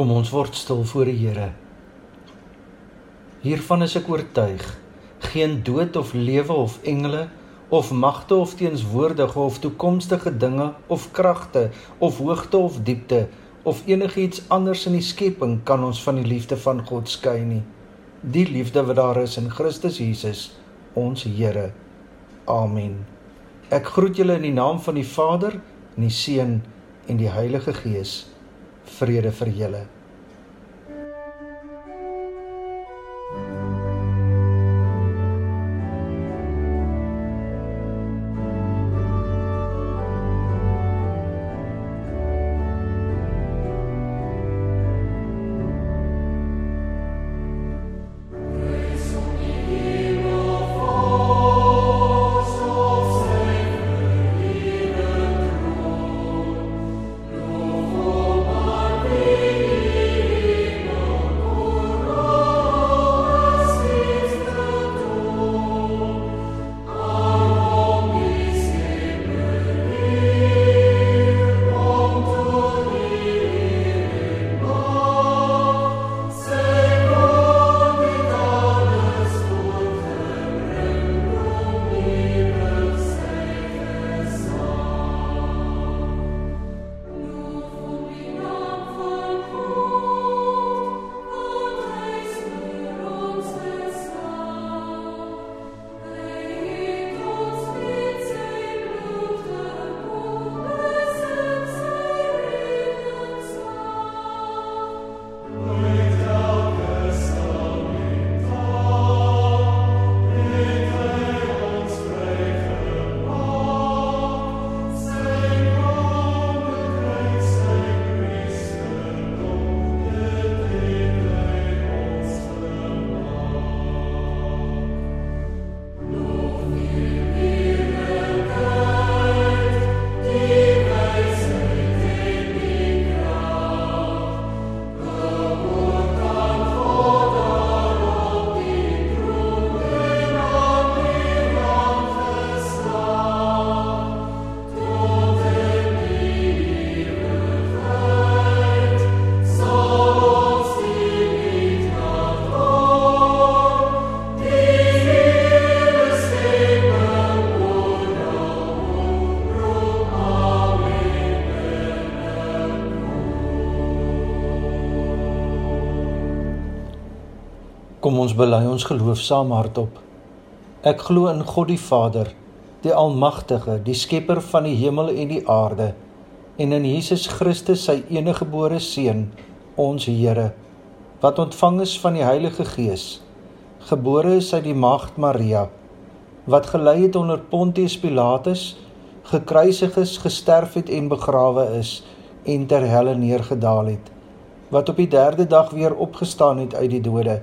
Kom ons word stil voor die Here. Hiervan is ek oortuig, geen dood of lewe of engele of magte of teenswoordige of toekomstige dinge of kragte of hoogte of diepte of enigiets anders in die skepping kan ons van die liefde van God skei nie. Die liefde wat daar is in Christus Jesus, ons Here. Amen. Ek groet julle in die naam van die Vader, en die Seun en die Heilige Gees vrede vir julle. Kom ons bely ons geloof saam hardop. Ek glo in God die Vader, die Almagtige, die Skepper van die hemel en die aarde, en in Jesus Christus, sy eniggebore Seun, ons Here, wat ontvang is van die Heilige Gees, gebore is uit die Maagd Maria, wat gelei het onder Pontius Pilatus, gekruisig is, gesterf het en begrawe is en ter helle neergedaal het, wat op die 3de dag weer opgestaan het uit die dode,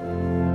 Bid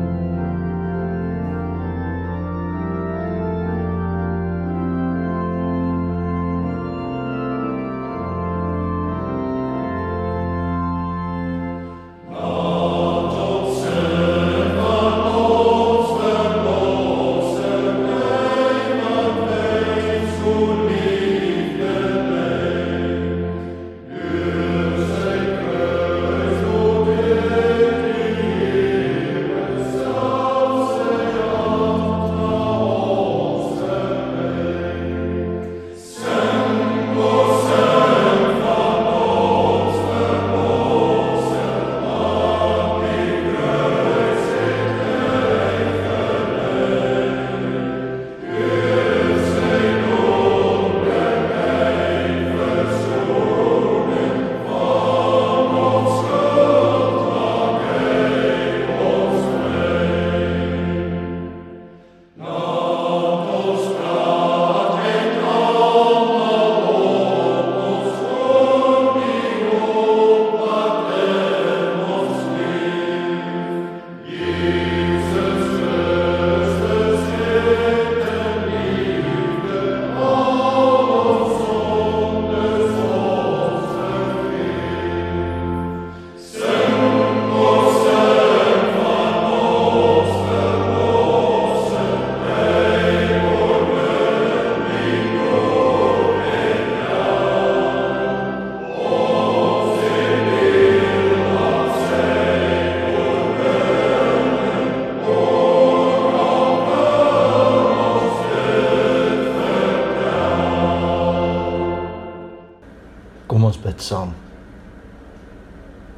saam.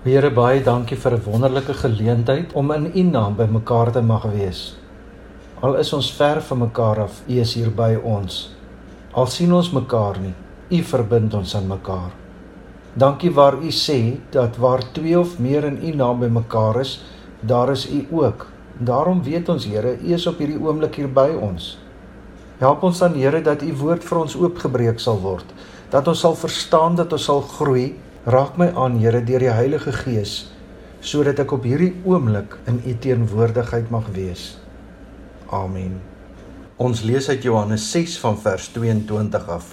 Here baie dankie vir 'n wonderlike geleentheid om in U naam by mekaar te mag wees. Al is ons ver van mekaar af, U is hier by ons. Al sien ons mekaar nie, U verbind ons aan mekaar. Dankie waar U sê dat waar twee of meer in U naam by mekaar is, daar is U ook. Daarom weet ons Here, U is op hierdie oomblik hier by ons. Help ons dan Here dat U woord vir ons oopgebreek sal word, dat ons sal verstaan dat ons sal groei. Raak my aan Here deur die Heilige Gees sodat ek op hierdie oomblik in U teenwoordigheid mag wees. Amen. Ons lees uit Johannes 6 van vers 22 af.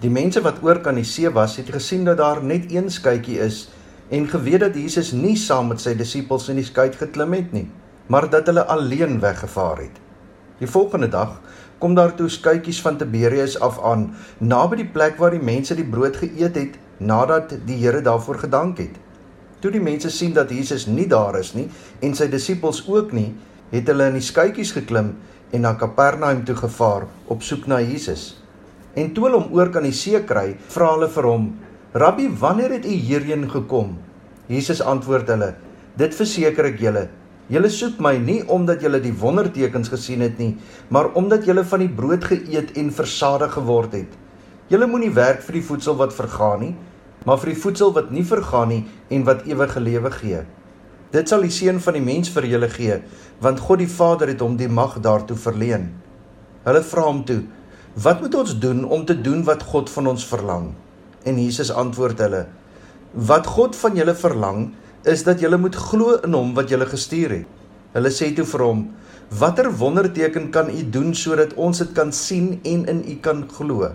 Die mense wat oor kan die see was, het gesien dat daar net een skuitjie is en geweet dat Jesus nie saam met sy disippels in die skuit geklim het nie, maar dat hulle alleen weggevaar het. Die volgende dag kom daar toe skuitjies van Tiberius af aan naby die plek waar die mense die brood geëet het nadat die Here daarvoor gedank het. Toe die mense sien dat Jesus nie daar is nie en sy disippels ook nie, het hulle in die skuitjies geklim en na Kapernaum toe gevaar op soek na Jesus. En toe hulle hom oor kan die see kry, vra hulle vir hom: "Rabbi, wanneer het u hierheen gekom?" Jesus antwoord hulle: "Dit verseker ek julle, Julle soek my nie omdat julle die wondertekens gesien het nie, maar omdat julle van die brood geëet en versadig geword het. Julle moenie werk vir die voedsel wat vergaan nie, maar vir die voedsel wat nie vergaan nie en wat ewige lewe gee. Dit sal die seun van die mens vir julle gee, want God die Vader het hom die mag daartoe verleen. Hulle vra hom toe: "Wat moet ons doen om te doen wat God van ons verlang?" En Jesus antwoord hulle: "Wat God van julle verlang, is dat julle moet glo in hom wat julle gestuur het. Hulle sê toe vir hom: "Watter wonderteken kan u doen sodat ons dit kan sien en in u kan glo?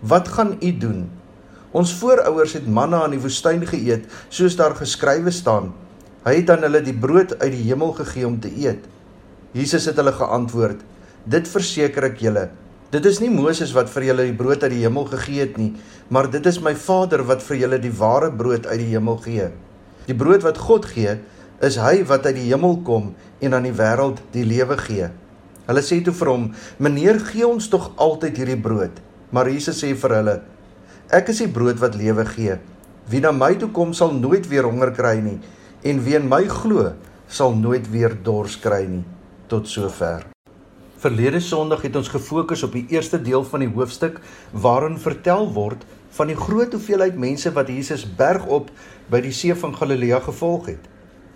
Wat gaan u doen? Ons voorouers het manna in die woestyn geëet, soos daar geskrywe staan: Hy het aan hulle die brood uit die hemel gegee om te eet." Jesus het hulle geantwoord: "Dit verseker ek julle, dit is nie Moses wat vir julle die brood uit die hemel gegee het nie, maar dit is my Vader wat vir julle die ware brood uit die hemel gee." Die brood wat God gee, is hy wat uit die hemel kom en aan die wêreld die lewe gee. Hulle sê toe vir hom: "Meneer, gee ons tog altyd hierdie brood." Maar Jesus sê vir hulle: "Ek is die brood wat lewe gee. Wie na my toe kom, sal nooit weer honger kry nie, en wie in my glo, sal nooit weer dors kry nie." Tot sover. Verlede Sondag het ons gefokus op die eerste deel van die hoofstuk waarin vertel word van die groot hoeveelheid mense wat Jesus bergop by die see van Galilea gevolg het,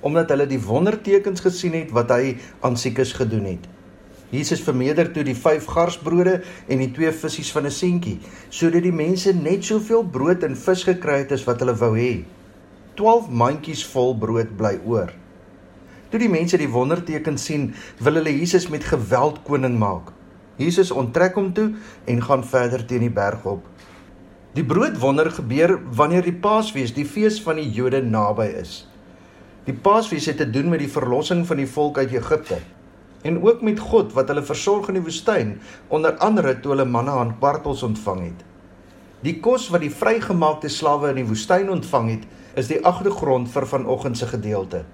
omdat hulle die wondertekens gesien het wat hy aan siekes gedoen het. Jesus vermeerder toe die 5 garsbrode en die 2 visse van 'n seentjie, sodat die mense net soveel brood en vis gekry het as wat hulle wou hê. 12 mandjies vol brood bly oor. Toe die mense die wonderteken sien, wil hulle Jesus met geweld koning maak. Jesus onttrek hom toe en gaan verder teen die berg op. Die broodwonder gebeur wanneer die Paasfees, die fees van die Jode naby is. Die Paasfees het te doen met die verlossing van die volk uit Egipte en ook met God wat hulle versorg in die woestyn, onder andere toe hulle manna aan kwartels ontvang het. Die kos wat die vrygemaakte slawe in die woestyn ontvang het, is die agtergrond vir vanoggend se gedeelte.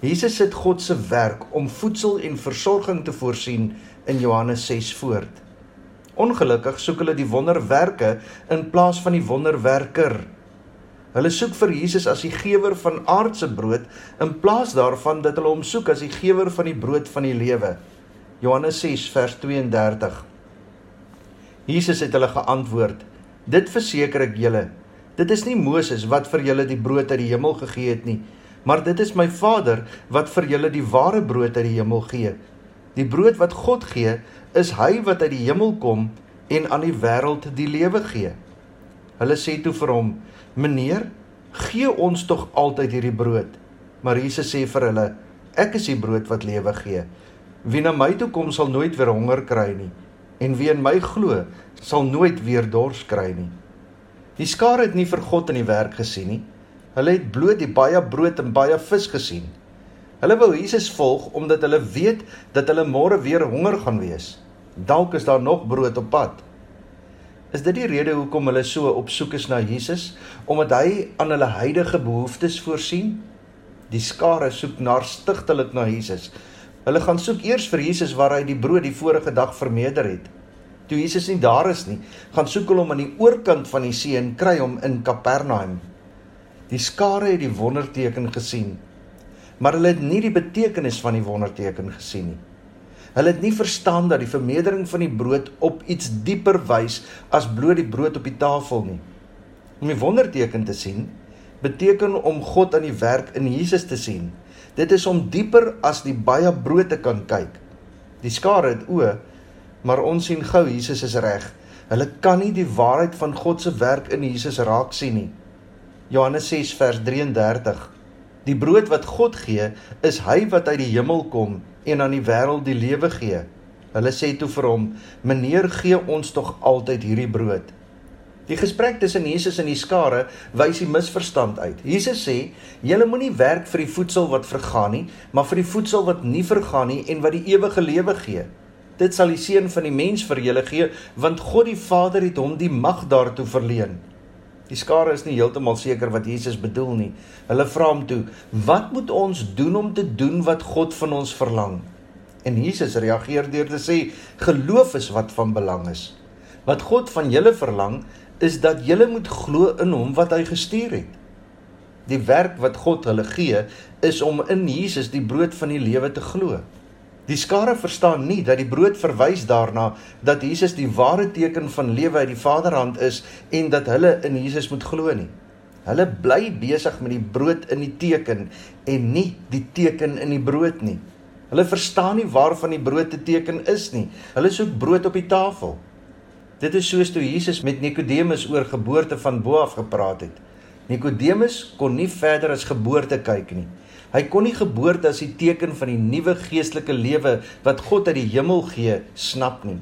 Jesus sit God se werk om voedsel en versorging te voorsien in Johannes 6 voort. Ongelukkig soek hulle die wonderwerke in plaas van die wonderwerker. Hulle soek vir Jesus as die gewer van aardse brood in plaas daarvan dat hulle hom soek as die gewer van die brood van die lewe. Johannes 6 vers 32. Jesus het hulle geantwoord: Dit verseker ek julle, dit is nie Moses wat vir julle die brood uit die hemel gegee het nie, maar dit is my Vader wat vir julle die ware brood uit die hemel gee. Die brood wat God gee, is hy wat uit die hemel kom en aan die wêreld die lewe gee. Hulle sê toe vir hom: "Meneer, gee ons tog altyd hierdie brood." Maar Jesus sê vir hulle: "Ek is die brood wat lewe gee. Wie na my toe kom, sal nooit weer honger kry nie, en wie in my glo, sal nooit weer dors kry nie." Die skare het nie vir God in die werk gesien nie. Hulle het bloot die baie brood en baie vis gesien. Hulle wou Jesus volg omdat hulle weet dat hulle môre weer honger gaan wees. Dalk is daar nog brood op pad. Is dit die rede hoekom hulle so op soek is na Jesus omdat hy aan hulle huidige behoeftes voorsien? Die skare soek naar stigtelik na Jesus. Hulle gaan soek eers vir Jesus waar hy die brood die vorige dag vermeerder het. Toe Jesus nie daar is nie, gaan soek hulle hom aan die oorkant van die see en kry hom in Kapernaum. Die skare het die wonderteken gesien, maar hulle het nie die betekenis van die wonderteken gesien nie. Hulle het nie verstaan dat die vermeerdering van die brood op iets dieper wys as bloot die brood op die tafel nie. Om die wonderteken te sien, beteken om God aan die werk in Jesus te sien. Dit is om dieper as die baie brood te kan kyk. Die skare het oë, maar ons sien gou Jesus is reg. Hulle kan nie die waarheid van God se werk in Jesus raak sien nie. Johannes 6 vers 33. Die brood wat God gee, is hy wat uit die hemel kom en aan die wêreld die lewe gee. Hulle sê toe vir hom: "Meneer, gee ons tog altyd hierdie brood." Die gesprek tussen Jesus en die skare wys die misverstand uit. Jesus sê: "Julle moenie werk vir die voedsel wat vergaan nie, maar vir die voedsel wat nie vergaan nie en wat die ewige lewe gee. Dit sal die seun van die mens vir julle gee, want God die Vader het hom die mag daartoe verleen." Die skare is nie heeltemal seker wat Jesus bedoel nie. Hulle vra hom toe: "Wat moet ons doen om te doen wat God van ons verlang?" En Jesus reageer deur te sê: "Geloof is wat van belang is. Wat God van julle verlang, is dat julle moet glo in hom wat hy gestuur het. Die werk wat God hulle gee is om in Jesus die brood van die lewe te glo. Die skare verstaan nie dat die brood verwys daarna dat Jesus die ware teken van lewe uit die Vaderhand is en dat hulle in Jesus moet glo nie. Hulle bly besig met die brood in die teken en nie die teken in die brood nie. Hulle verstaan nie waarvan die brood te teken is nie. Hulle soek brood op die tafel. Dit is soos toe Jesus met Nikodemus oor geboorte van bo af gepraat het. Nikodemus kon nie verder as geboorte kyk nie. Hy kon nie geboorte as die teken van die nuwe geestelike lewe wat God uit die hemel gee, snap nie.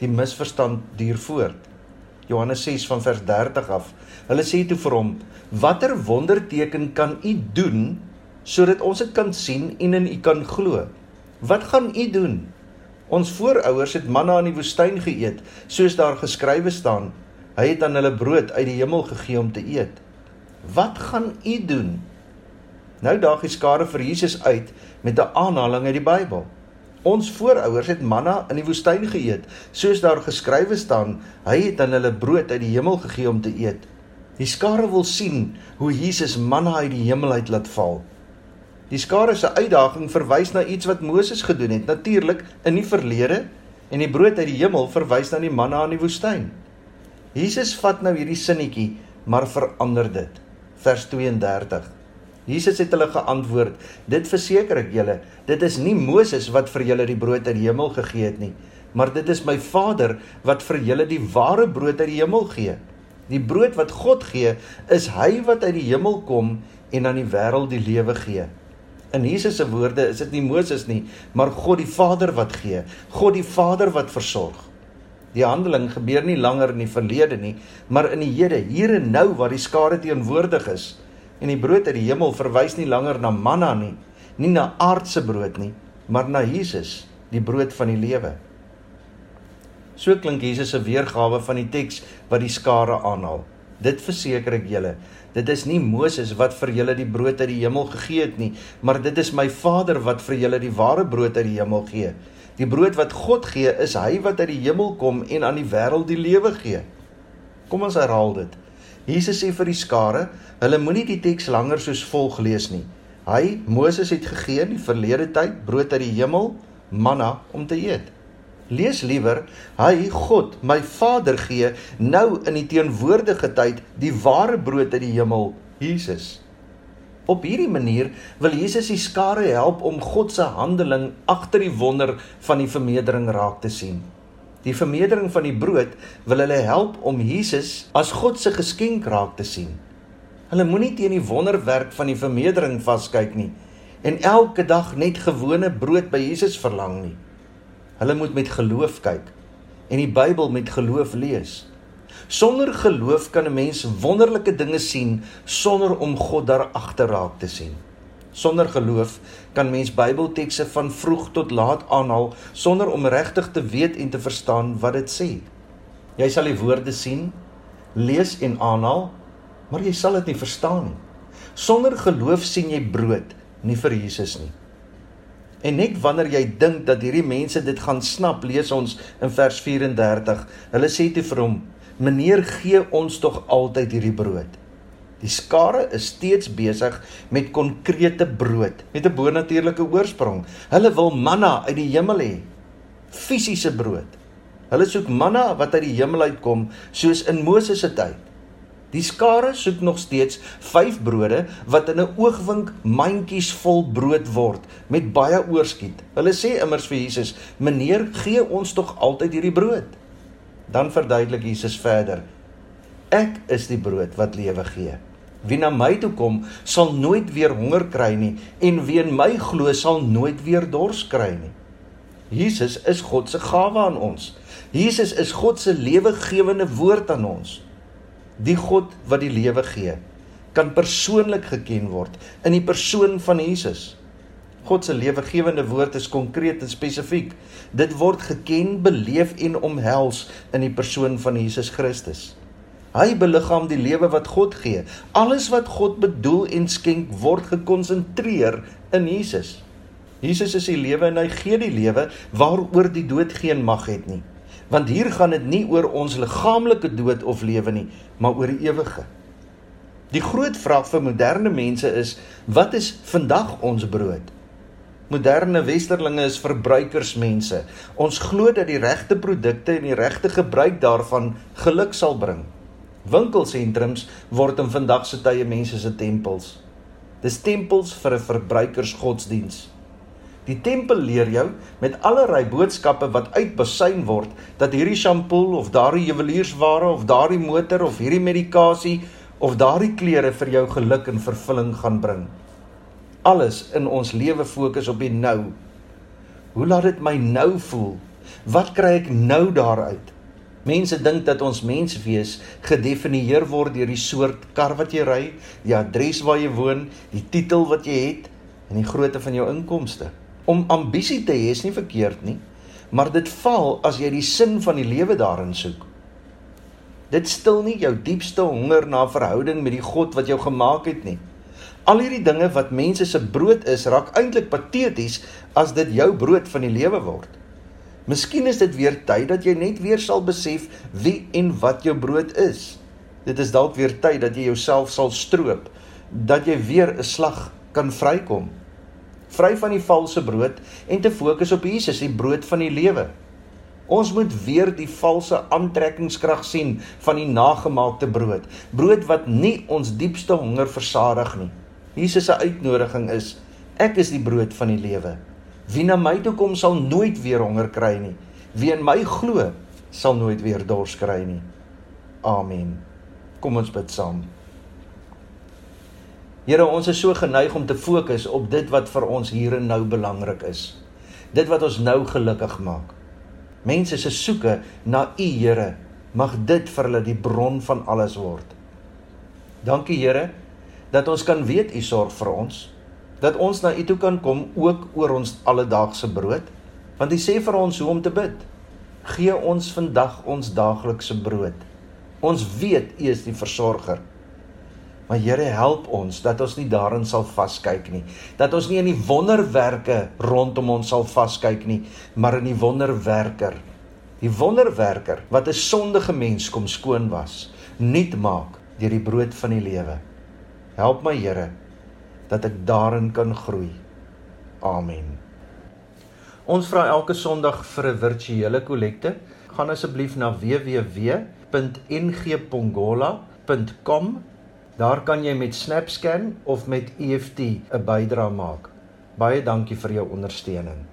Die misverstand duur voort. Johannes 6 van vers 30 af. Hulle sê toe vir hom: "Watter wonderteken kan u doen sodat ons dit kan sien en in u kan glo? Wat gaan u doen?" Ons voorouers het manna in die woestyn geëet, soos daar geskrywe staan: Hy het aan hulle brood uit die hemel gegee om te eet. Wat gaan u doen? Nou daag die skare vir Jesus uit met 'n aanhaling uit die Bybel. Ons voorouers het manna in die woestyn geëet, soos daar geskrywe staan: Hy het aan hulle brood uit die hemel gegee om te eet. Die skare wil sien hoe Jesus manna uit die hemel uit laat val. Die skare se uitdaging verwys na iets wat Moses gedoen het, natuurlik in die verlede en die brood uit die hemel verwys na die manna in die woestyn. Jesus vat nou hierdie sinnetjie, maar verander dit. Vers 32. Jesus het hulle geantwoord: "Dit verseker ek julle, dit is nie Moses wat vir julle die brood uit die hemel gegee het nie, maar dit is my Vader wat vir julle die ware brood uit die hemel gee. Die brood wat God gee, is hy wat uit die hemel kom en aan die wêreld die lewe gee." In Jesus se woorde is dit nie Moses nie, maar God die Vader wat gee, God die Vader wat versorg. Die handeling gebeur nie langer in die verlede nie, maar in die hede, hier en nou waar die skare teenwoordig is. En die brood uit die hemel verwys nie langer na manna nie, nie na aardse brood nie, maar na Jesus, die brood van die lewe. So klink Jesus se weergawe van die teks wat die skare aanhaal. Dit verseker ek julle, dit is nie Moses wat vir julle die brood uit die hemel gegee het nie, maar dit is my Vader wat vir julle die ware brood uit die hemel gee. Die brood wat God gee, is hy wat uit die hemel kom en aan die wêreld die lewe gee. Kom ons herhaal dit. Jesus sê vir die skare, hulle moenie die teks langer soos volg lees nie. Hy, Moses het gegee in die verlede tyd brood uit die hemel, manna om te eet. Lees liewer, hy God, my Vader gee nou in die teenwoordige tyd die ware brood uit die hemel, Jesus. Op hierdie manier wil Jesus die skare help om God se handeling agter die wonder van die vermeerdering raak te sien. Die vermeerdering van die brood wil hulle help om Jesus as God se geskenk raak te sien. Hulle moenie teen die wonderwerk van die vermeerdering vaskyk nie en elke dag net gewone brood by Jesus verlang nie. Hulle moet met geloof kyk en die Bybel met geloof lees. Sonder geloof kan 'n mens wonderlike dinge sien sonder om God daar agter raak te sien. Sonder geloof kan mens Bybeltekste van vroeg tot laat aanhaal sonder om regtig te weet en te verstaan wat dit sê. Jy sal die woorde sien, lees en aanhaal, maar jy sal dit nie verstaan nie. Sonder geloof sien jy brood, nie vir Jesus nie. En net wanneer jy dink dat hierdie mense dit gaan snap, lees ons in vers 34. Hulle sê toe vir hom: "Meneer, gee ons tog altyd hierdie brood." Die skare is steeds besig met konkrete brood met 'n bonatuurlike oorsprong. Hulle wil manna uit die hemel hê. Fisiese brood. Hulle soek manna wat uit die hemel uitkom, soos in Moses se tyd. Die skare soek nog steeds 5 brode wat in 'n oogwink mandjies vol brood word met baie oorskiet. Hulle sê immers vir Jesus: "Meneer, gee ons tog altyd hierdie brood." Dan verduidelik Jesus verder: "Ek is die brood wat lewe gee. Wie na my toe kom, sal nooit weer honger kry nie, en wie in my glo, sal nooit weer dors kry nie." Jesus is God se gawe aan ons. Jesus is God se lewegewende woord aan ons. Die God wat die lewe gee, kan persoonlik geken word in die persoon van Jesus. God se lewegewende woord is konkreet en spesifiek. Dit word geken, beleef en omhels in die persoon van Jesus Christus. Hy beliggaam die lewe wat God gee. Alles wat God bedoel en skenk word gekonsentreer in Jesus. Jesus is die lewe en hy gee die lewe waaroor die dood geen mag het nie want hier gaan dit nie oor ons liggaamlike dood of lewe nie, maar oor die ewige. Die groot vraag vir moderne mense is: wat is vandag ons brood? Moderne westerlinge is verbruikersmense. Ons glo dat die regte produkte en die regte gebruik daarvan geluk sal bring. Winkelsentrums word in vandag se tye mense se tempels. Dis tempels vir 'n verbruikersgodsdiens. Die tempel leer jou met allerlei boodskappe wat uitbesyn word dat hierdie shampoo of daardie juweliersware of daardie motor of hierdie medikasie of daardie klere vir jou geluk en vervulling gaan bring. Alles in ons lewe fokus op die nou. Hoe laat dit my nou voel? Wat kry ek nou daaruit? Mense dink dat ons menswees gedefinieer word deur die soort kar wat jy ry, die adres waar jy woon, die titel wat jy het en die grootte van jou inkomste. Om ambisie te hê is nie verkeerd nie, maar dit val as jy die sin van die lewe daarin soek. Dit stil nie jou diepste honger na verhouding met die God wat jou gemaak het nie. Al hierdie dinge wat mense se brood is, raak eintlik pateties as dit jou brood van die lewe word. Miskien is dit weer tyd dat jy net weer sal besef wie en wat jou brood is. Dit is dalk weer tyd dat jy jouself sal stroop, dat jy weer 'n slag kan vrykom vry van die valse brood en te fokus op Jesus, die brood van die lewe. Ons moet weer die valse aantrekkingskrag sien van die nagemaakte brood, brood wat nie ons diepste honger versadig nie. Jesus se uitnodiging is: Ek is die brood van die lewe. Wie na my toe kom sal nooit weer honger kry nie. Wie in my glo, sal nooit weer dors kry nie. Amen. Kom ons bid saam. Here, ons is so geneig om te fokus op dit wat vir ons hier en nou belangrik is. Dit wat ons nou gelukkig maak. Mense se soeke na U, Here, mag dit vir hulle die bron van alles word. Dankie, Here, dat ons kan weet U sorg vir ons, dat ons na U toe kan kom ook oor ons alledaagse brood, want U sê vir ons hoe om te bid. Gee ons vandag ons daaglikse brood. Ons weet U is die versorger. Maar Here help ons dat ons nie daarin sal vaskyk nie. Dat ons nie in die wonderwerke rondom ons sal vaskyk nie, maar in die wonderwerker. Die wonderwerker wat 'n sondige mens kom skoon was, nuut maak deur die brood van die lewe. Help my Here dat ek daarin kan groei. Amen. Ons vra elke Sondag vir 'n virtuele kollekte. Gaan asseblief na www.ngpongola.com Daar kan jy met SnapScan of met EFT 'n bydrae maak. Baie dankie vir jou ondersteuning.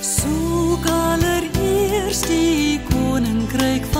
Soek allereerst die koninkryk van